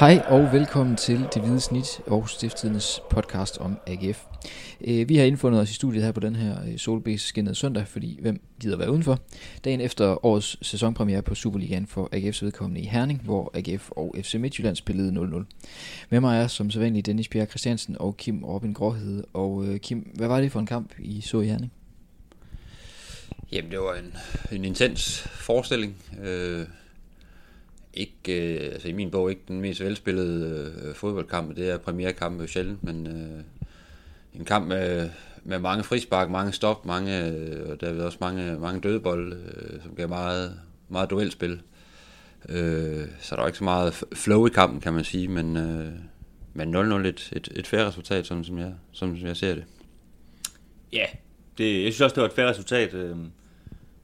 Hej og velkommen til Det Hvide Snit og Stiftstidens podcast om AGF. Øh, vi har indfundet os i studiet her på den her øh, solbæsskinnede søndag, fordi hvem gider være udenfor? Dagen efter årets sæsonpremiere på Superligaen for AGF's vedkommende i Herning, hvor AGF og FC Midtjylland spillede 0-0. Med mig er som sædvanligt Dennis Bjerg Christiansen og Kim Robin Gråhede. Og øh, Kim, hvad var det for en kamp, I så i Herning? Jamen, det var en, en intens forestilling. Øh, ikke, øh, altså i min bog ikke den mest velspillede øh, fodboldkamp, det er premierkamp jo sjældent, men øh, en kamp med, med mange frispark, mange stop, mange, øh, og der er også mange, mange dødebold, øh, som gav meget, meget duelspil. Øh, så der var ikke så meget flow i kampen, kan man sige, men, øh, men 0-0 et, et, et færre resultat, sådan som jeg, sådan som jeg ser det. Ja, det, jeg synes også, det var et færre resultat. Øh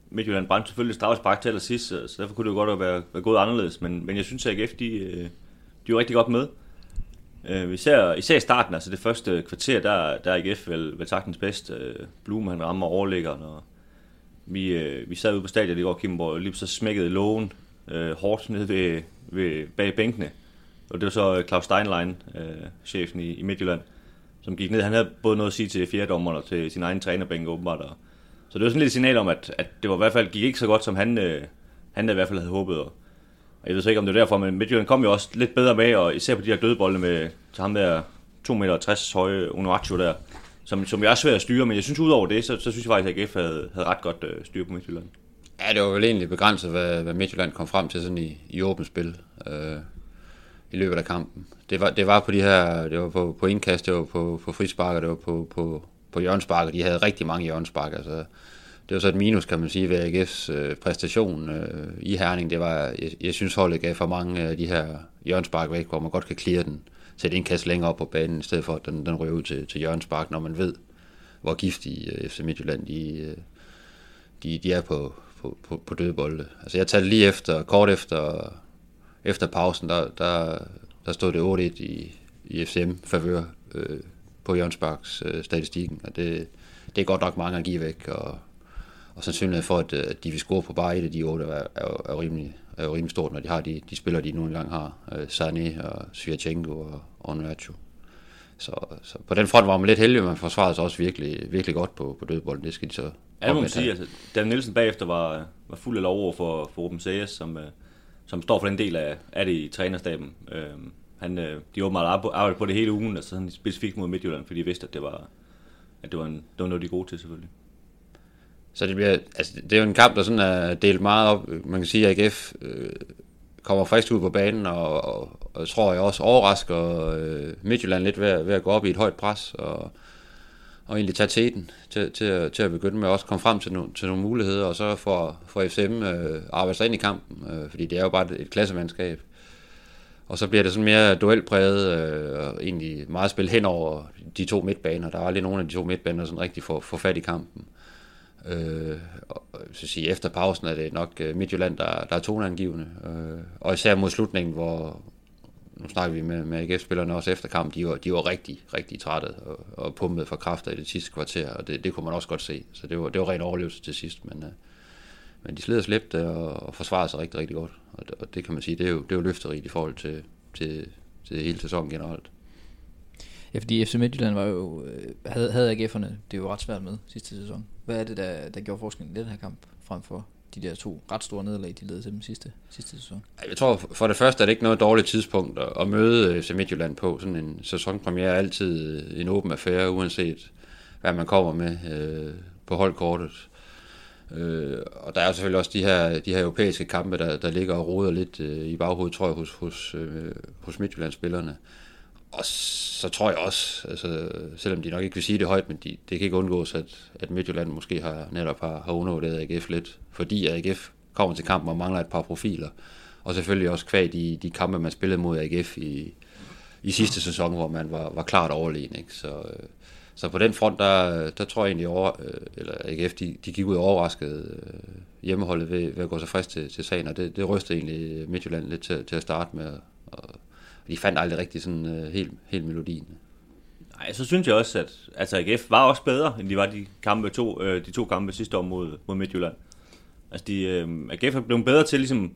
Midtjylland brændte selvfølgelig straffespark til allersidst, så derfor kunne det jo godt være, være gået anderledes. Men, men jeg synes, at AGF, de, øh, de var rigtig godt med. Øh, især, især i starten, altså det første kvarter, der, der er AGF vel, vel sagtens bedst. Øh, Blume, han rammer overlæggeren, og vi, øh, vi sad ude på stadion i går, Kim, hvor lige så smækkede lågen øh, hårdt ned ved, ved, bag bænkene. Og det var så øh, Claus Steinlein, øh, chefen i, i Midtjylland, som gik ned. Han havde både noget at sige til fjerdommeren og til sin egen trænerbænk åbenbart, og så det var sådan lidt et signal om, at, at det var i hvert fald gik ikke så godt, som han, øh, han i hvert fald havde håbet. Og jeg ved så ikke, om det er derfor, men Midtjylland kom jo også lidt bedre med, og især på de her dødbolde med til ham der 2,60 meter høje Unuaccio der, som, som jeg er svært at styre, men jeg synes udover det, så, så synes jeg faktisk, at AGF havde, havde ret godt øh, styr på Midtjylland. Ja, det var vel egentlig begrænset, hvad, hvad Midtjylland kom frem til sådan i, i åbent spil øh, i løbet af kampen. Det var, det var på de her, det var på, på indkast, det var på, på frisparker, det var på, på, på hjørnsparker. De havde rigtig mange hjørnsparker, så det var så et minus, kan man sige, ved AGF's øh, præstation øh, i Herning. Det var, jeg, jeg synes, holdet gav for mange af de her hjørnspark væk, hvor man godt kan klire den, sætte indkast længere op på banen, i stedet for at den, den ryger ud til, til hjørnspark, når man ved, hvor giftige øh, FC Midtjylland de, øh, de, de er på, på, på, på dødbolde. Altså jeg talte lige efter, kort efter, efter pausen, der, der, der stod det 8-1 i, i FCM favør øh, på Jørgens øh, statistikken, og det, det er godt nok mange at give væk, og og sandsynligheden for, at, at de vil score på bare et af de otte, er, er, er, rimelig, er jo rimelig stort, når de har de, de spillere, de nogle gange har. Uh, Sané og Svirchenko og Onuachu. Så, så på den front var man lidt heldig, men forsvarede sig også virkelig, virkelig godt på, på dødbolden. Det skal de så Ja, må man sige. Altså, Dan Nielsen bagefter var, var fuld af lov over for, for Ruben Sayers, som, uh, som står for den del af, af det i trænerstaben. Uh, han, uh, de åbenbart arbejdede på det hele ugen, altså sådan specifikt mod Midtjylland, fordi de vidste, at det var, at det var, en, det var noget, de er gode til selvfølgelig. Så det, bliver, altså, det er jo en kamp, der sådan er delt meget op. Man kan sige, at AGF øh, kommer frisk ud på banen, og, og, og tror jeg også overrasker øh, Midtjylland lidt ved, ved at gå op i et højt pres, og, og egentlig tage teten til, til, til at begynde med også komme frem til, no, til nogle muligheder, og så får, for FCM øh, arbejde sig ind i kampen, øh, fordi det er jo bare et, et klassemandskab. Og så bliver det sådan mere duelpræget, øh, og egentlig meget spil hen over de to midtbaner. Der er aldrig nogen af de to midtbaner, der rigtig får, får fat i kampen. Øh, og, så sige, efter pausen er det nok øh, Midtjylland, der, der er toneangivende. Øh, og især mod slutningen, hvor nu snakker vi med, med AGF-spillerne også efter kamp, de var, de var rigtig, rigtig trætte og, og pumpet for kræfter i det sidste kvarter, og det, det kunne man også godt se. Så det var, det var ren overlevelse til sidst, men, øh, men de sled og slæbte og, og forsvarede sig rigtig, rigtig godt. Og, og det kan man sige, det er jo, det er jo løfterigt i forhold til, til, til hele sæsonen generelt. Ja, fordi FC Midtjylland var jo, øh, havde, havde AGF'erne det er jo ret svært med sidste sæson. Hvad er det, der, der gjorde forskellen i den her kamp, frem for de der to ret store nederlag, de ledte til dem sidste, sidste sæson? Jeg tror for det første er det ikke noget dårligt tidspunkt at, at møde FC Midtjylland på. Sådan en sæsonpremiere er altid en åben affære, uanset hvad man kommer med øh, på holdkortet. Øh, og der er selvfølgelig også de her, de her europæiske kampe, der, der ligger og roder lidt øh, i baghovedet, tror jeg, hos, hos, øh, hos Midtjylland-spillerne. Og så tror jeg også, altså, selvom de nok ikke vil sige det højt, men de, det kan ikke undgås, at, at Midtjylland måske har, netop har, har undervurderet AGF lidt, fordi AGF kommer til kampen og mangler et par profiler. Og selvfølgelig også kvad de, de kampe, man spillede mod AGF i, i sidste sæson, hvor man var, var klart overlegen. Ikke? Så, øh, så på den front, der, der tror jeg egentlig, over, øh, eller AGF, de, de gik ud overrasket øh, hjemmeholdet ved, ved at gå så frisk til, til sagen, og det, det rystede egentlig Midtjylland lidt til, til at starte med. Og, de fandt aldrig rigtig sådan uh, helt, helt melodien. Nej, så synes jeg også, at altså AGF var også bedre, end de var de, kampe, to, øh, de to kampe sidste år mod, mod Midtjylland. Altså, de, øh, AGF er blevet bedre til ligesom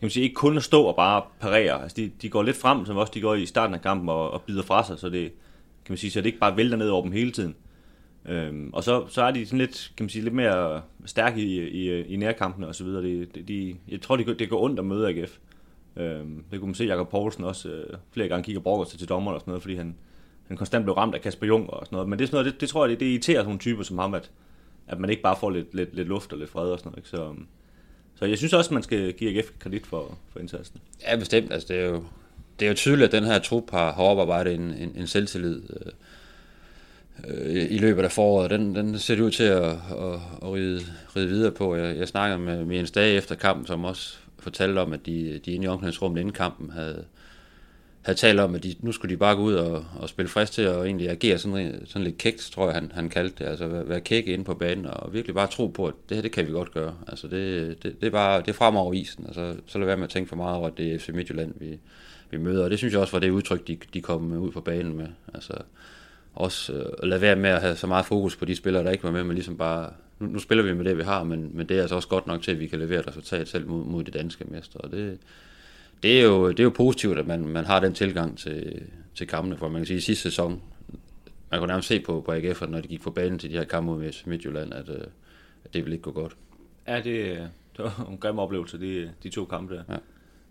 man sige, ikke kun at stå og bare parere. Altså, de, de går lidt frem, som også de går i starten af kampen, og, og bider fra sig, så det, kan man sige, så det ikke bare vælter ned over dem hele tiden. Øhm, og så, så er de sådan lidt, kan man sige, lidt mere stærke i, i, i nærkampene og så videre. De, de, jeg tror, det, det går ondt at møde AGF. Øhm, det kunne man se, Jakob Poulsen også øh, flere gange kigger brokker sig til dommer og sådan noget, fordi han, han konstant blev ramt af Kasper Jung og sådan noget. Men det, er sådan noget, det, det tror jeg, det, det irriterer sådan nogle typer som ham, at, at man ikke bare får lidt, lidt, lidt luft og lidt fred og sådan noget. Ikke? Så, øhm, så jeg synes også, man skal give AGF kredit for, for indsatsen. Ja, bestemt. Altså, det, er jo, det er jo tydeligt, at den her trup har, har oparbejdet en, en, en selvtillid øh, øh i løbet af foråret. Den, den ser det ud til at, at, at ride, ride videre på. Jeg, jeg snakkede med, med Jens Dage efter kampen, som også fortalte om, at de, de inde i omklædningsrummet inden kampen havde, havde talt om, at de, nu skulle de bare gå ud og, og spille frisk til og egentlig agere sådan, sådan lidt kægt, tror jeg, han, han kaldte det. Altså være, være kæk inde på banen og virkelig bare tro på, at det her, det kan vi godt gøre. Altså det, det, det er bare det er fremover isen. Altså, så lad være med at tænke for meget over, at det er FC Midtjylland, vi, vi møder. Og det synes jeg også var det udtryk, de, de kom ud på banen med. Altså også øh, lade være med at have så meget fokus på de spillere, der ikke var med, men ligesom bare, nu, nu spiller vi med det, vi har, men, men det er altså også godt nok til, at vi kan levere et resultat selv mod, mod de danske mestre. Og det, det er jo, det er jo positivt, at man, man har den tilgang til, til kampene, for man kan sige, at sidste sæson, man kunne nærmest se på, på AGF, når de gik på banen til de her kampe mod Midtjylland, at, øh, at det ville ikke gå godt. Ja, det, det var en grim oplevelse, de, de to kampe der. Ja.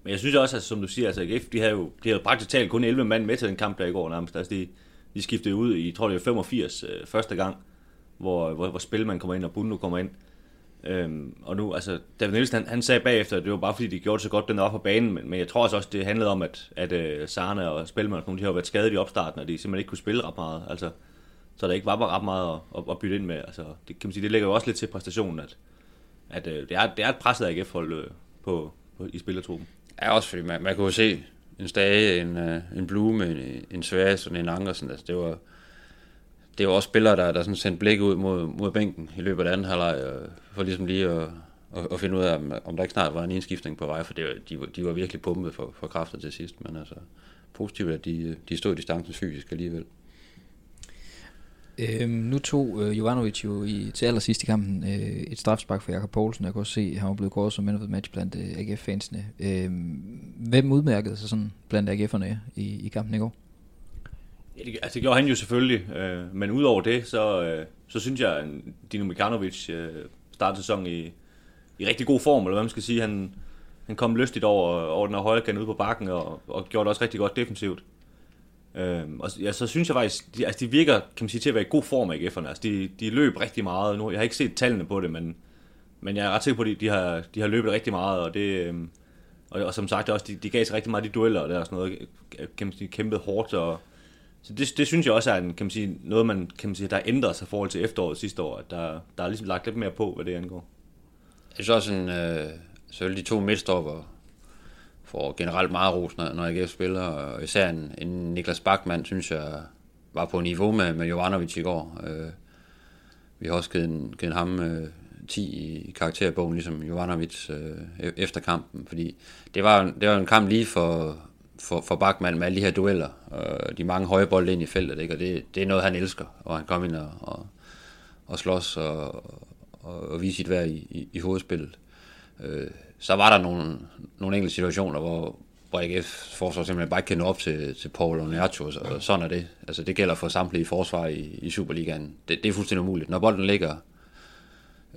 Men jeg synes også, at, som du siger, altså AGF, de havde jo de havde praktisk talt kun 11 mand med til den kamp der i går nærmest. Altså, de, de skiftede ud i, tror det er 85 øh, første gang, hvor, hvor, hvor Spilman kommer ind og Bundo kommer ind. Øhm, og nu, altså, David Nielsen, han, han sagde bagefter, at det var bare fordi, de gjorde det så godt den var på banen, men, men jeg tror altså også, det handlede om, at, at øh, Sarne og Spilman, de har været skadet i opstarten, og de simpelthen ikke kunne spille ret meget. Altså, så der ikke var bare ret meget at, at, at bytte ind med. Altså, det, kan man sige, det lægger jo også lidt til præstationen, at, at øh, det, er, det er et presset AGF-hold øh, på, på, i spillertruppen. Ja, også fordi man, man kunne se en Stage, en, uh, en Blume, en, en Sværsen, en Angersen, altså det var, det var også spillere, der, der sådan sendte blik ud mod, mod bænken i løbet af anden halvleg, øh, for ligesom lige at, at, at finde ud af, om, om der ikke snart var en indskiftning på vej, for det, de, de var virkelig pumpet for, for kræfter til sidst, men altså positivt, at de, øh, de stod i distancen fysisk alligevel. Øhm, nu tog øh, Jovanovic jo i, til allersidst i kampen øh, et strafspark for Jakob Poulsen. Jeg kan også se, at han var blevet kåret som man of the match blandt øh, AGF-fansene. Øh, hvem udmærkede sig sådan blandt AGF'erne i, i kampen i går? Ja, det, altså det gjorde han jo selvfølgelig, øh, men udover det, så, øh, så synes jeg, at Dino Mikanovic øh, startede sæsonen i, i rigtig god form, eller hvad man skal sige. Han, han kom lystigt over, over den her højre kant ude på bakken, og, og gjorde det også rigtig godt defensivt. Øhm, og ja, så synes jeg faktisk, de, altså de virker kan man sige, til at være i god form af AGF'erne. Altså de, de løb rigtig meget. Nu, jeg har ikke set tallene på det, men, men jeg er ret sikker på, at de, de, har, de har løbet rigtig meget, og det... øhm, og, og som sagt også, de, de gav sig rigtig meget de dueller, og der er sådan noget, kan man sige, kæmpet hårdt, og, så det, det synes jeg også er en, kan man sige, noget, man, kan man sige, der ændrer sig i forhold til efteråret sidste år. At der, der er ligesom lagt lidt mere på, hvad det angår. Jeg synes også, en, øh, selvfølgelig de to midtstopper får generelt meget ros, når, når AGF spiller. Og især en, en Niklas Bachmann, synes jeg, var på niveau med, med Jovanovic i går. Øh, vi har også givet, givet ham øh, 10 i karakterbogen, ligesom Jovanovic øh, e-, efter kampen, fordi det var, det var en kamp lige for, for, for Bachmann med alle de her dueller, og de mange høje bolde ind i feltet, ikke? og det, det er noget, han elsker, og han kommer ind og, og, og slås og, og, og vise sit værd i, i, i hovedspillet. Øh, så var der nogle, nogle enkelte situationer, hvor, hvor AGF forsvar simpelthen bare ikke kan op til, til Paul og Nercho, og sådan er det. Altså det gælder for samtlige forsvar i, i Superligaen. Det, det er fuldstændig umuligt. Når bolden ligger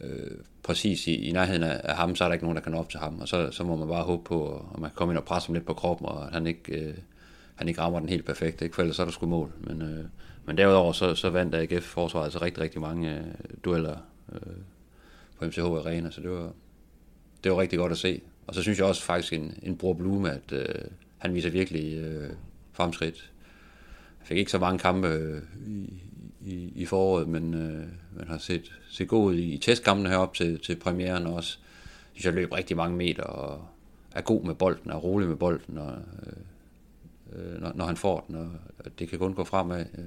øh, præcis i, i nærheden af, af ham, så er der ikke nogen, der kan nå op til ham, og så, så må man bare håbe på, at man kan komme ind og presse ham lidt på kroppen, og at han ikke, øh, han ikke rammer den helt perfekt, ikke? for ellers så er der sgu mål. Men, øh, men derudover så, så vandt AGF forsvaret altså rigtig, rigtig mange øh, dueller øh, på MCH Arena, så det var, det var rigtig godt at se. Og så synes jeg også faktisk en, en bror Blume, at øh, han viser virkelig øh, fremskridt. Jeg fik ikke så mange kampe øh, i, i, i foråret, men øh, man har set, set god ud i testkampene herop til, til premieren også. Jeg synes, jeg løb rigtig mange meter og er god med bolden, er rolig med bolden, og, øh, øh når, når han får den, og det kan kun gå fremad. Øh,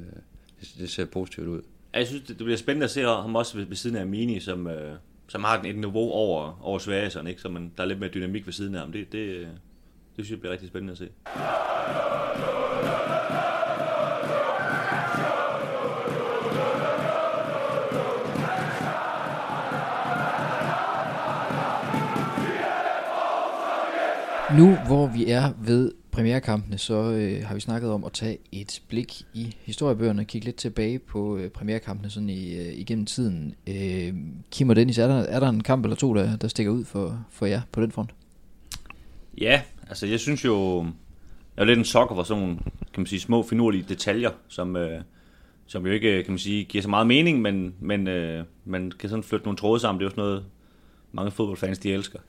det, det ser positivt ud. Jeg synes, det bliver spændende at se ham også ved, ved siden af Mini, som, øh, som har et niveau over, over Sverige, ikke? så man, der er lidt mere dynamik ved siden af ham. Det, det, det synes jeg bliver rigtig spændende at se. Nu hvor vi er ved premierekampene, så øh, har vi snakket om at tage et blik i historiebøgerne og kigge lidt tilbage på øh, premierekampene sådan i, øh, igennem tiden. Øh, Kim og Dennis, er der, er der en kamp eller to, der, der stikker ud for, for jer på den front? Ja, altså jeg synes jo, jeg er lidt en sokker for sådan nogle, kan man sige, små finurlige detaljer, som, øh, som jo ikke, kan man sige, giver så meget mening, men, men øh, man kan sådan flytte nogle tråde sammen. Det er jo sådan noget, mange fodboldfans de elsker.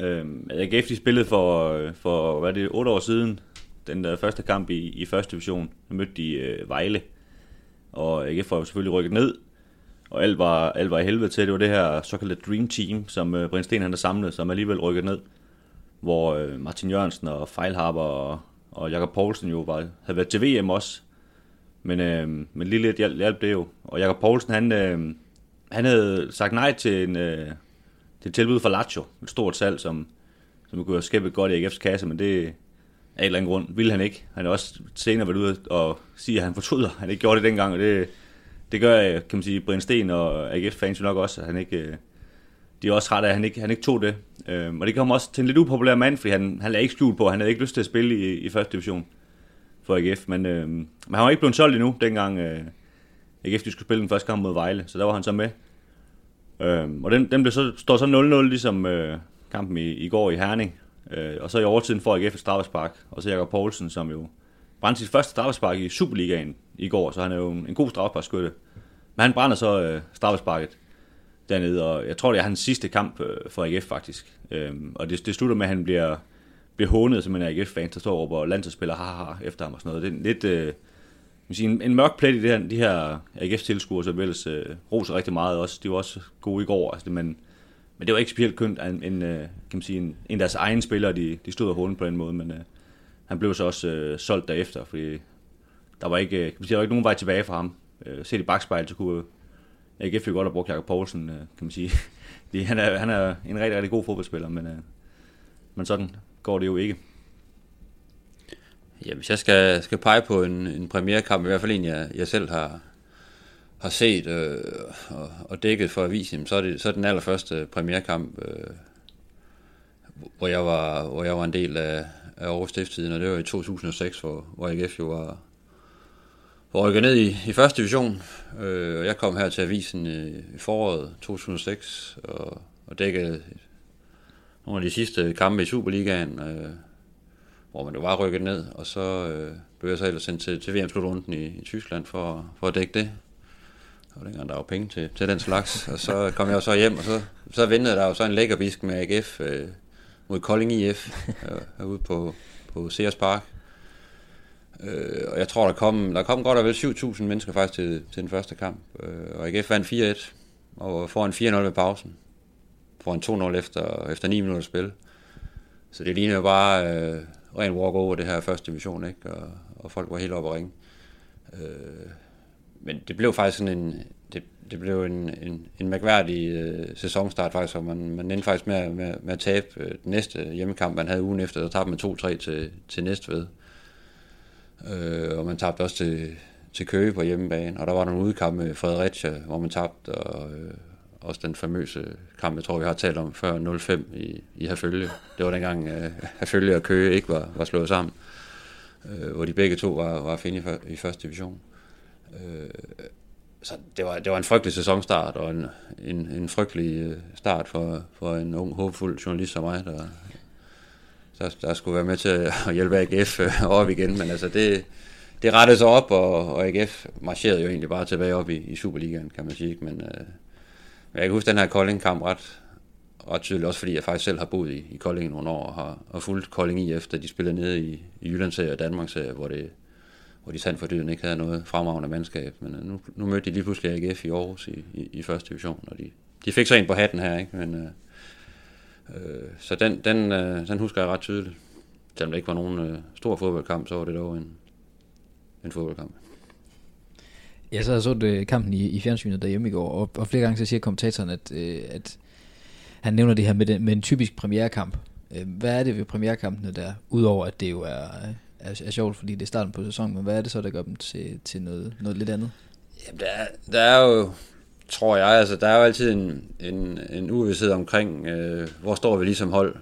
Øhm, øh, jeg gav de spillet for, for hvad er det, 8 år siden, den der første kamp i, i første division. Der mødte de øh, Vejle, og AGF var jo selvfølgelig rykket ned, og alt var, alt var i helvede til. Det var det her såkaldte Dream Team, som øh, Brind Sten han har samlet, som alligevel rykket ned. Hvor øh, Martin Jørgensen og Fejlharper og, og Jakob Poulsen jo var, havde været til VM også. Men, øh, men lige lidt hjælp, hjælp det jo. Og Jakob Poulsen, han, øh, han havde sagt nej til en, øh, det er tilbud fra Lazio, et stort salg, som, som kunne have skæbet godt i AGF's kasse, men det af en eller anden grund vil han ikke. Han er også senere været ude og sige, at han fortryder, at han ikke gjorde det dengang, og det, det gør, kan man sige, Brian Sten og AGF-fans jo nok også, at han ikke, øh, de er også ret af, at han ikke, han ikke tog det. Øhm, og det kom også til en lidt upopulær mand, fordi han, han lagde ikke skjult på, han havde ikke lyst til at spille i, i første division for AGF, men, øhm, men han var ikke blevet solgt endnu, dengang øh, AGF de skulle spille den første kamp mod Vejle, så der var han så med. Øhm, og den, den blev så, står så 0-0, ligesom øh, kampen i, i går i Herning. Øh, og så i overtiden får AGF et straffespark, og så Jakob Poulsen, som jo brændte sit første straffespark i Superligaen i går, så han er jo en, en god straffesparkskytte. Men han brænder så øh, straffesparket dernede, og jeg tror, det er hans sidste kamp øh, for AGF faktisk. Øhm, og det, det slutter med, at han bliver, bliver hånet som en AGF-fan, der står over landsholdsspiller haha efter ham og sådan noget. Det er lidt... Øh, sige, en, en mørk plet i det her, de her AGF-tilskuere, som ellers øh, roser rigtig meget også. De var også gode i går, altså, men, men det var ikke specielt kønt, en, en, øh, kan man sige, en, en af deres egne spillere, de, de stod og hånden på den måde, men øh, han blev så også øh, solgt derefter, fordi der var ikke, kan man sige, der var ikke nogen vej tilbage for ham. Øh, set i bagspejlet, så kunne øh, AGF jo godt have brugt Jakob Poulsen, øh, kan man sige. Han, er, han er en rigtig, rigtig god fodboldspiller, men, øh, men sådan går det jo ikke. Ja, hvis jeg skal, skal pege på en, en premierkamp, i hvert fald en, jeg, jeg selv har, har set øh, og, og dækket for avisen, så er det så er den allerførste premierkamp, øh, hvor, jeg var, hvor jeg var en del af, af Aarhus Stifttiden, og det var i 2006, hvor, hvor AGF jo var, var rykket ned i, i første division. Øh, og jeg kom her til avisen i, i foråret 2006 og, og dækkede nogle af de sidste kampe i Superligaen. Øh, hvor man jo var rykket ned, og så øh, blev jeg så ellers sendt til, til VM-slutrunden i, i Tyskland for, for at dække det. Og dengang der var penge til, til den slags, og så kom jeg jo så hjem, og så, så ventede der jo så en lækkerbisk med AGF øh, mod Kolding IF øh, herude på, på Sears Park. Øh, og jeg tror, der kom, der kom godt og vel 7.000 mennesker faktisk til, til den første kamp. Øh, og AGF vandt 4-1, og får en 4-0 ved pausen. Får en 2-0 efter, efter 9 minutter spil. Så det ligner jo bare... Øh, ren walk over det her første division, ikke? Og, og folk var helt oppe at ringe. Øh, men det blev faktisk sådan en, det, det blev en, en, en mærkværdig øh, sæsonstart faktisk, og man, man endte faktisk med, med, med at tabe øh, den næste hjemmekamp, man havde ugen efter, der tabte man 2-3 til, til Næstved. Øh, og man tabte også til, til Køge på hjemmebane, og der var nogle udkamp med Fredericia, hvor man tabte, og, øh, også den famøse kamp, jeg tror, vi har talt om før 05 i, i Herfølge. Det var dengang uh, Herfølge og Køge ikke var, var slået sammen, uh, hvor de begge to var, var at finde i, i første division. Uh, så det var, det var en frygtelig sæsonstart, og en, en, en frygtelig start for, for en ung, håbfuld journalist som mig, der, der, der skulle være med til at hjælpe AGF op igen, men altså det, det rettede sig op, og, og AGF marcherede jo egentlig bare tilbage op i, i Superligaen, kan man sige, men uh, jeg kan huske den her Kolding-kamp ret, ret tydeligt, også fordi jeg faktisk selv har boet i, i Kolding nogle år, og har og fulgt Kolding i efter de spillede nede i, i Jyllandsserie og Danmarksserie, hvor, det, hvor de sandt for dyden ikke havde noget fremragende mandskab. Men øh, nu, nu mødte de lige pludselig AGF i Aarhus i, i, i første division, og de, de fik så en på hatten her, ikke? Men, øh, øh, så den, den, øh, den husker jeg ret tydeligt. Selvom det ikke var nogen øh, stor fodboldkamp, så var det dog en, en fodboldkamp. Ja, så jeg så det kampen i, i fjernsynet derhjemme i går, og, og flere gange så siger kommentatoren, at, øh, at han nævner det her med, den, med en typisk premierkamp. Øh, hvad er det ved premierkampene der, udover at det jo er, er, er sjovt, fordi det er starten på sæsonen, men hvad er det så, der gør dem til, til noget, noget lidt andet? Jamen, der, er, der er jo, tror jeg, altså der er jo altid en, en, en uvidshed omkring, øh, hvor står vi ligesom hold.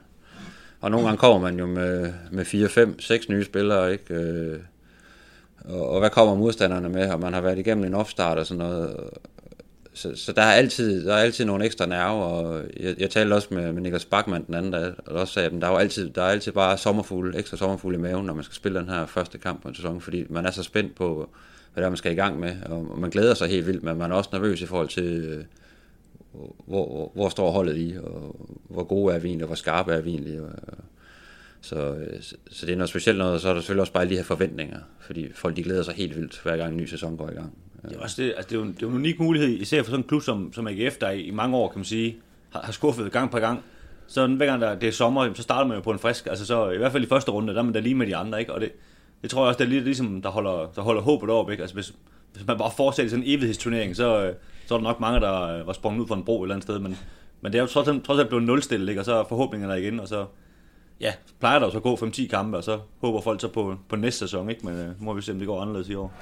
og nogle gange kommer man jo med, med 4, 5, 6 nye spillere, ikke? Øh, og, og hvad kommer modstanderne med, og man har været igennem en opstart og sådan noget. Så, så der, er altid, der er altid nogle ekstra nerver, og jeg, jeg talte også med, med Niklas Bachmann den anden dag, og også sagde, at der er, jo altid, der er altid bare sommerfugle, ekstra sommerfugle i maven, når man skal spille den her første kamp på en sæson, fordi man er så spændt på, hvad der man skal i gang med, og man glæder sig helt vildt, men man er også nervøs i forhold til, øh, hvor, hvor, hvor står holdet i, og hvor gode er vi egentlig, og hvor skarpe er vi egentlig. Og, så, øh, så, så det er noget specielt noget, og så er der selvfølgelig også bare lige her forventninger, fordi folk de glæder sig helt vildt, hver gang en ny sæson går i gang. Det er, også det, altså det, er jo, det er jo en unik mulighed, især for sådan en klub som, som AGF, der i, i mange år, kan man sige, har, har skuffet gang på gang. Så hver gang der, det er sommer, så starter man jo på en frisk, altså så i hvert fald i første runde, der er man da lige med de andre, ikke? Og det, det tror jeg også, det er lidt ligesom, der holder, der holder håbet op, ikke? Altså hvis, hvis man bare fortsætter i sådan en evighedsturnering, så, øh, så er der nok mange, der øh, var sprunget ud fra en bro et eller andet sted, men, men det er jo trods alt, trods alt blevet nulstillet, ikke? og så er forhåbningerne der igen, og så ja, plejer der jo så at gå 5-10 kampe, og så håber folk så på, på næste sæson, ikke? men øh, nu må vi se, om det går anderledes i år.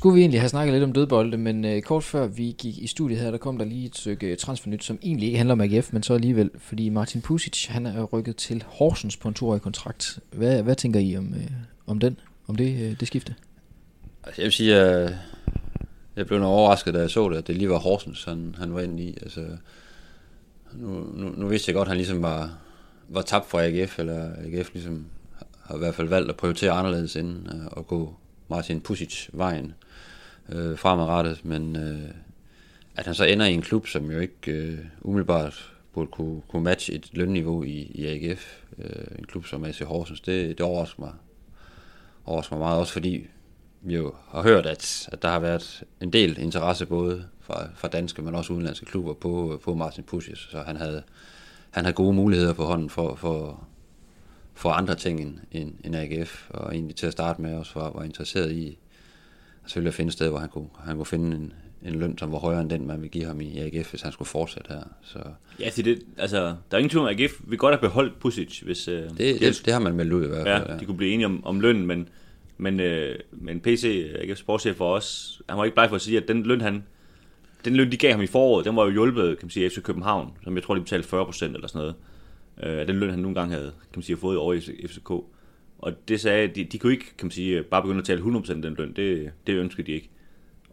Skulle vi egentlig have snakket lidt om dødbolde, men øh, kort før vi gik i studiet her, der kom der lige et stykke øh, transfernyt, som egentlig ikke handler om AGF, men så alligevel, fordi Martin Pusic, han er rykket til Horsens på en toårig kontrakt. Hvad, hvad tænker I om, øh, om den, om det, øh, det skifte? Altså, jeg vil sige, at jeg blev noget overrasket, da jeg så det, at det lige var Horsens, han, han var inde i. Altså, nu, nu, nu vidste jeg godt, at han ligesom var, var tabt for AGF, eller AGF ligesom har i hvert fald valgt at prioritere anderledes end øh, at gå Martin Pusic vejen øh, fremadrettet, men øh, at han så ender i en klub, som jo ikke øh, umiddelbart burde kunne, kunne matche et lønniveau i, i AGF, øh, en klub som AC Horsens, det, det overrasker mig, overrasker mig meget, også fordi vi jo har hørt, at, at der har været en del interesse både fra, fra danske, men også udenlandske klubber på, på Martin Pusius, så han havde, han havde gode muligheder på hånden for, for, for andre ting end, end, end AGF, og egentlig til at starte med også var, var interesseret i selvfølgelig at finde et sted, hvor han kunne, han kunne finde en, en løn, som var højere end den, man ville give ham i AGF, hvis han skulle fortsætte her. Så. Ja, det, altså, der er ingen tvivl om, at AGF vil godt have beholdt Pusic, hvis... Uh, det, det, det, har man meldt ud i hvert fald. Ja, ja. de kunne blive enige om, om lønnen, men, men, uh, men PC, AGF sportschef for os, han var ikke bare for at sige, at den løn, han, den løn, de gav ham i foråret, den var jo hjulpet, kan man sige, FC København, som jeg tror, de betalte 40 procent eller sådan noget øh, den løn, han nogle gange havde kan man sige, fået over i FCK. Og det sagde, de, de kunne ikke kan man sige, bare begynde at tale 100% den løn. Det, det ønskede de ikke.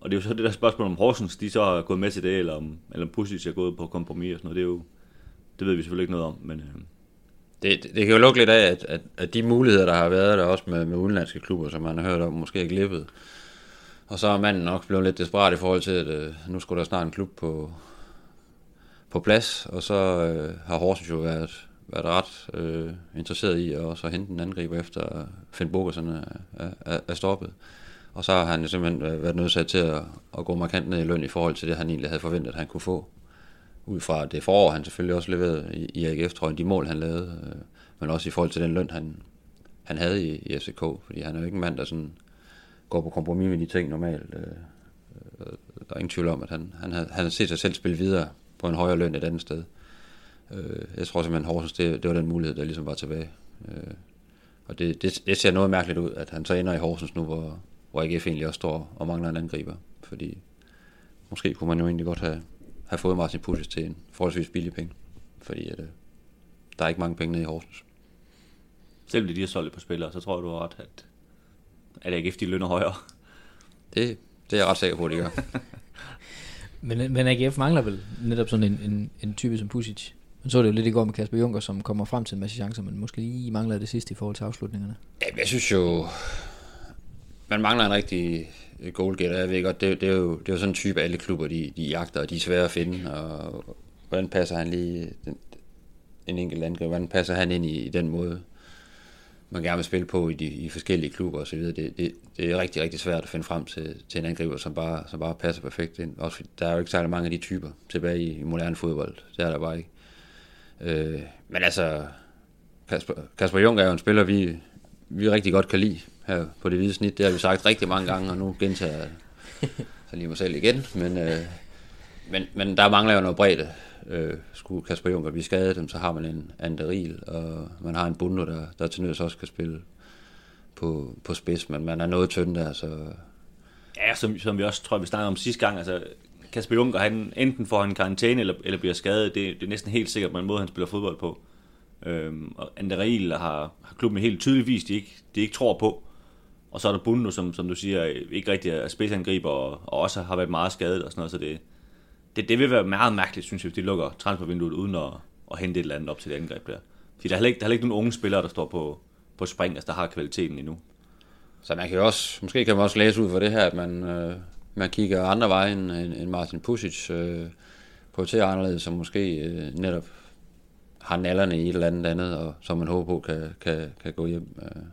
Og det er jo så det der spørgsmål om Horsens, de så har gået med til det, eller om, eller om Pusic er gået på kompromis og sådan noget. Det, er jo, det ved vi selvfølgelig ikke noget om. Men, øh. det, det, det, kan jo lukke lidt af, at, at, at de muligheder, der har været der også med, med udenlandske klubber, som man har hørt om, måske er glippet. Og så er manden nok blevet lidt desperat i forhold til, at øh, nu skulle der snart en klub på, på plads, og så øh, har Horsens jo været været ret øh, interesseret i at også hente en angriber efter Finn Bogersen er, er, er stoppet. Og så har han simpelthen øh, været nødt til at, at gå markant ned i løn i forhold til det, han egentlig havde forventet, at han kunne få. Ud fra det forår, han selvfølgelig også leverede i, i AGF-trøjen, de mål, han lavede, øh, men også i forhold til den løn, han, han havde i, i FCK, fordi han er jo ikke en mand, der sådan går på kompromis med de ting normalt. Øh, øh der er ingen tvivl om, at han, han, havde, han havde set sig selv spille videre på en højere løn et andet sted. Øh, jeg tror simpelthen, Horsens, det, det var den mulighed, der ligesom var tilbage. Øh, og det, det, det ser noget mærkeligt ud, at han så ender i Horsens nu, hvor, hvor AGF egentlig også står og mangler en angriber. Fordi måske kunne man jo egentlig godt have, have fået Martin Pusic til en forholdsvis billig penge. Fordi at, øh, der er ikke mange penge nede i Horsens. Selv de har solgt på spillere, så tror jeg, du har ret, at, at AGF de lønner højere. Det, det er jeg ret sikker på, at de gør. men, men AGF mangler vel netop sådan en, en, en type som Pusic? Men så det jo lidt i går med Kasper Junker, som kommer frem til en masse chancer, men måske lige mangler det sidste i forhold til afslutningerne. Ja, jeg synes jo, man mangler en rigtig øh, goalgetter. Jeg ved godt, det, det, er jo, det er jo sådan en type, alle klubber de, de jagter, og de er svære at finde. Og hvordan passer han lige den, en enkelt angriber? Hvordan passer han ind i, i den måde, man gerne vil spille på i de i forskellige klubber osv. Det, det, det er rigtig, rigtig svært at finde frem til, til en angriber, som bare, som bare passer perfekt ind. Også, der er jo ikke særlig mange af de typer tilbage i, i moderne fodbold. Det er der bare ikke. Øh, men altså, Kasper, Kasper Jung er jo en spiller, vi, vi rigtig godt kan lide her på det hvide snit. Det har vi sagt rigtig mange gange, og nu gentager jeg så lige mig selv igen. Men, øh, Men, men der mangler jo noget bredde. Øh, skulle Kasper Juncker blive skadet, så har man en Anderil, og man har en Bundo, der, der til nøds også kan spille på, på spids, men man er noget tynd der, så... Ja, som, som vi også tror, vi snakkede om sidste gang, altså Kasper Juncker, han enten får en karantæne eller, eller bliver skadet, det, det er næsten helt sikkert på en måde, han spiller fodbold på. Øhm, og Anderil har, har klubben helt tydeligvis, de ikke, de ikke tror på. Og så er der Bundo, som, som du siger, ikke rigtig er spidsangriber, og, og også har været meget skadet og sådan noget, så det, det, det vil være meget mærkeligt, synes jeg, hvis de lukker transfervinduet uden at, at hente et eller andet op til det angreb der. Fordi der er heller ikke, der er ikke nogen unge spillere, der står på, på spring, altså der har kvaliteten endnu. Så man kan jo også, måske kan man også læse ud for det her, at man, øh, man kigger andre veje end, end Martin Pusic øh, på til anderledes, som måske øh, netop har nallerne i et eller andet andet, og som man håber på kan, kan, kan gå hjem. Øh,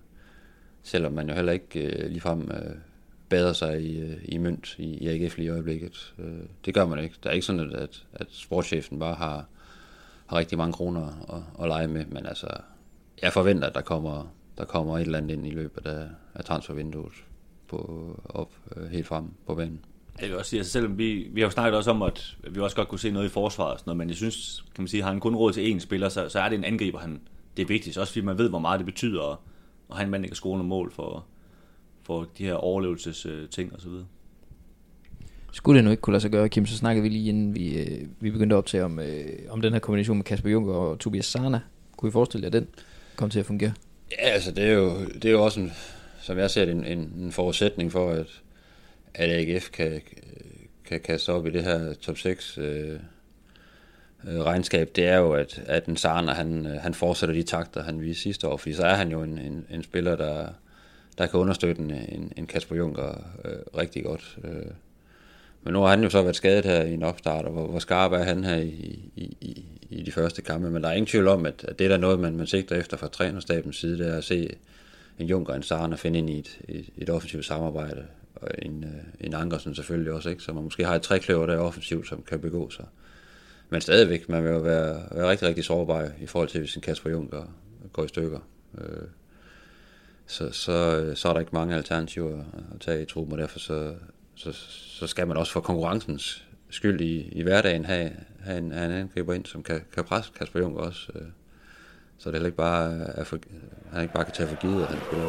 selvom man jo heller ikke øh, ligefrem øh, bader sig i, øh, i mønt i, i AGF lige i øjeblikket. Øh, det gør man ikke. Det er ikke sådan, at, at sportschefen bare har, har rigtig mange kroner at, at lege med, men altså, jeg forventer, at der kommer, der kommer et eller andet ind i løbet af, af transfervinduet på, op øh, helt frem på banen. Jeg vil også sige, altså selvom vi, vi har jo snakket også om, at vi også godt kunne se noget i forsvaret og sådan noget, men jeg synes, kan man sige, har han kun råd til én spiller, så, så er det en angriber, han, det er vigtigt. Også fordi man ved, hvor meget det betyder at, at have en mand, der kan score mål for, for de her overlevelses ting og så videre. Skulle det nu ikke kunne lade sig gøre, Kim, så snakkede vi lige inden vi, øh, vi begyndte op til om, øh, om den her kombination med Kasper Juncker og Tobias Sana. Kunne I forestille jer, at den kom til at fungere? Ja, altså det er jo, det er jo også, en, som jeg ser det, en, en, en forudsætning for, at, at AGF kan, kan kaste op i det her top 6 øh, øh, regnskab, det er jo, at, at den Sarner, han, øh, han fortsætter de takter, han viste sidste år, fordi så er han jo en, en, en spiller, der, der kan understøtte en, en, en Kasper Juncker øh, rigtig godt. Øh. Men nu har han jo så været skadet her i en opstart, og hvor, hvor skarp er han her i, i, i, i de første kampe. Men der er ingen tvivl om, at, at det er der noget, man, man sigter efter fra trænerstabens side, det er at se en Junker og en at finde ind i et, et, et offensivt samarbejde. Og en, øh, en Ankersen selvfølgelig også, ikke? så man måske har et trækløver, der offensivt, som kan begå sig. Men stadigvæk, man vil jo være, være rigtig, rigtig sårbar i forhold til, hvis en Kasper Junker går i stykker. Øh, så, så, øh, så er der ikke mange alternativer at tage i truppen, og derfor så, så, så skal man også for konkurrencens skyld i, i hverdagen have, have en, have en angriber ind, som kan, kan presse Kasper Juncker også. Øh. Så det er ikke bare, øh, er for, han ikke bare kan tage for givet, at han spiller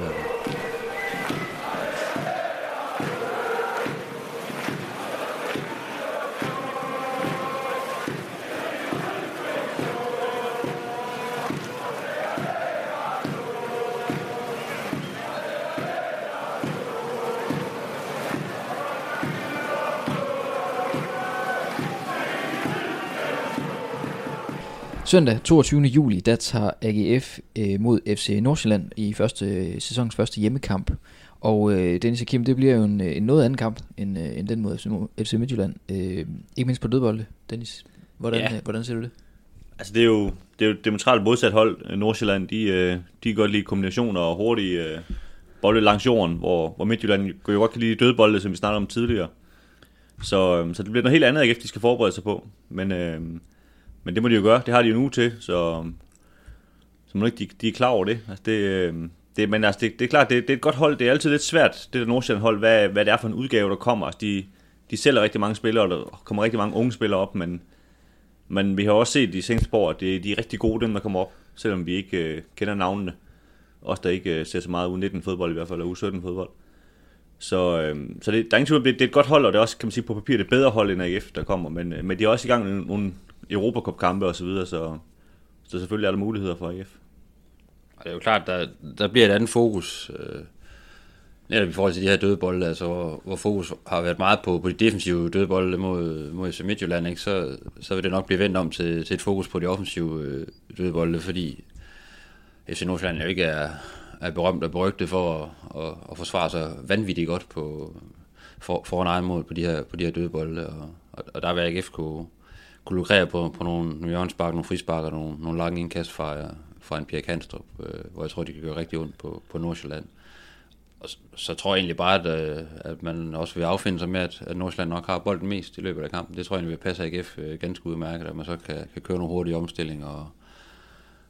Søndag 22. juli, der tager AGF øh, mod FC Nordsjælland i første øh, sæsons første hjemmekamp. Og øh, Dennis og Kim, det bliver jo en, øh, en noget anden kamp end, øh, end den mod FC, FC Midtjylland. Øh, ikke mindst på dødbolde, Dennis. Hvordan, ja. øh, hvordan ser du det? Altså det er jo det er jo demonstralt modsat hold. Nordsjælland, de, øh, de kan godt lide kombinationer og hurtige øh, bolde langs jorden, hvor, hvor Midtjylland jo godt kan lide dødbolde, som vi snakkede om tidligere. Så, øh, så det bliver noget helt andet, AGF de skal forberede sig på. Men øh, men det må de jo gøre, det har de jo nu til, så, så må ikke, de, de er klar over det. Altså det, øhm, det men altså det, det er klart, det, det er et godt hold, det er altid lidt svært, det der Nordsjælland hold, hvad, hvad det er for en udgave, der kommer. Altså de, de sælger rigtig mange spillere, og der kommer rigtig mange unge spillere op, men, men vi har også set de seneste år, at det, de er rigtig gode, dem der kommer op, selvom vi ikke øh, kender navnene. Os, der ikke øh, ser så meget U19 fodbold i hvert fald, eller U17 fodbold. Så, øh, så det, der er ingen tvivl, det, det er et godt hold, og det er også, kan man sige, på papir det bedre hold end AGF, der kommer, men, øh, men de er også i gang med nogle, Europacup-kampe osv., så, videre, så, så selvfølgelig er der muligheder for AGF. Det er jo klart, der, der bliver et andet fokus, øh, netop i forhold til de her dødbolde, altså hvor, hvor fokus har været meget på, på de defensive dødbolde mod, mod FC Midtjylland, ikke? Så, så vil det nok blive vendt om til, til et fokus på de offensive øh, dødbolde, fordi FC Nordsjælland jo ikke er, er berømt og berygtet for at, at, at forsvare sig vanvittigt godt på, for, foran egen mål på de her, på de her dødbolde, og, og, og der vil AGF kunne, kunne lukrere på, på nogle, nogle hjørnspark, nogle frispark nogle, nogle lange indkast fra, fra en Pierre Kanstrup, øh, hvor jeg tror, de kan gøre rigtig ondt på, på Nordsjælland. Og så, så tror jeg egentlig bare, at, øh, at man også vil affinde sig med, at, at Nordsjælland nok har bolden mest i løbet af kampen. Det tror jeg egentlig vil passe AGF øh, ganske udmærket, at man så kan, kan køre nogle hurtige omstillinger og,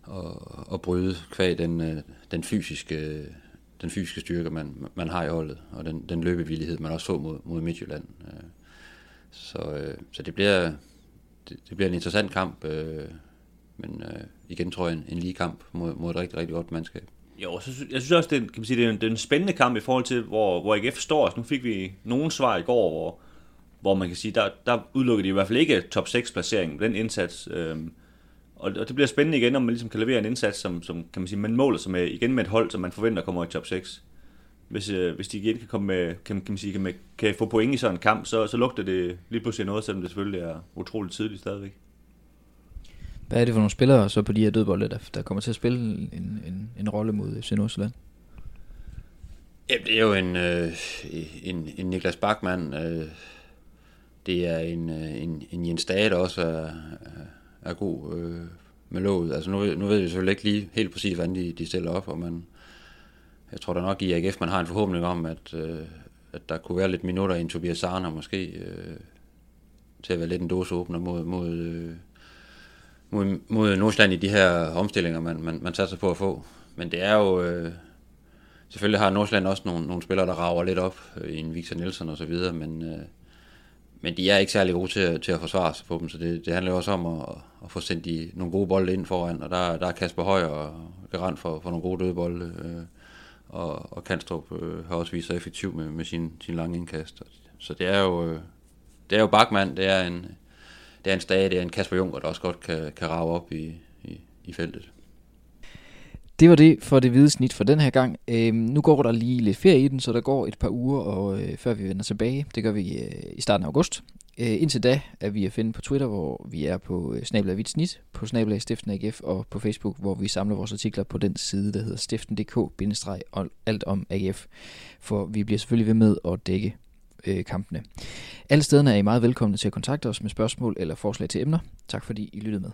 og, og bryde kvæg den, øh, den fysiske den fysiske styrke, man, man har i holdet, og den, den løbevillighed, man også så mod, mod Midtjylland. Øh, så, øh, så det bliver det, det bliver en interessant kamp, men igen tror jeg en, en lige kamp mod, mod et rigtig, rigtig godt mandskab. Jo, så, jeg synes også, det er, kan man sige, det er, en, det er en spændende kamp i forhold til, hvor, hvor AGF står. Altså, nu fik vi nogle svar i går, hvor, hvor man kan sige, der, der udelukkede de i hvert fald ikke top 6 placering den indsats. Øhm, og, og det bliver spændende igen, om man ligesom kan levere en indsats, som, som kan man sige, man måler sig med, igen med et hold, som man forventer kommer i top 6. Hvis, øh, hvis de igen kan komme med, kan, kan man sige, kan, med, kan få point i sådan en kamp, så, så lugter det lige pludselig noget, selvom det selvfølgelig er utroligt tidligt stadigvæk. Hvad er det for nogle spillere så på de her dødbolde, der, der kommer til at spille en, en, en rolle mod FC Nordsjælland? Ja, det er jo en, øh, en, en Niklas Bachmann. Øh, det er en, øh, en, en Jens Dage, der også er, er god øh, med låget. Altså nu, nu ved vi selvfølgelig ikke lige helt præcis, hvordan de, de stiller op, og man, jeg tror da nok i AGF, man har en forhåbning om, at, øh, at der kunne være lidt minutter i en Tobias Sarner måske, øh, til at være lidt en dåseåbner mod, mod, øh, mod, mod Nordsjælland i de her omstillinger, man, man, man satser på at få. Men det er jo... Øh, selvfølgelig har Nordsjælland også nogle, nogle spillere, der rager lidt op øh, i en Victor Nielsen og så videre, men, øh, men de er ikke særlig gode til, til at forsvare sig på dem, så det, det handler jo også om at, at få sendt de, nogle gode bolde ind foran, og der, der er Kasper Høj og garant for, for nogle gode døde bolde, øh, og, og Kanstrup øh, har også vist sig effektiv med, med sin, sin lange indkast. Så det er jo, øh, det er jo Bachmann, det er en, det er en stage, det er en Kasper Junker, der også godt kan, kan rave op i, i, i feltet. Det var det for det hvide snit for den her gang. Øhm, nu går der lige lidt ferie i den, så der går et par uger, og øh, før vi vender tilbage. Det gør vi øh, i starten af august. Øh, indtil da er vi at finde på Twitter, hvor vi er på øh, Snablag Hvidt Snit, på Snablag Stiften AGF, og på Facebook, hvor vi samler vores artikler på den side, der hedder stiften.dk-alt om AGF. For vi bliver selvfølgelig ved med at dække øh, kampene. Alle stederne er I meget velkomne til at kontakte os med spørgsmål eller forslag til emner. Tak fordi I lyttede med.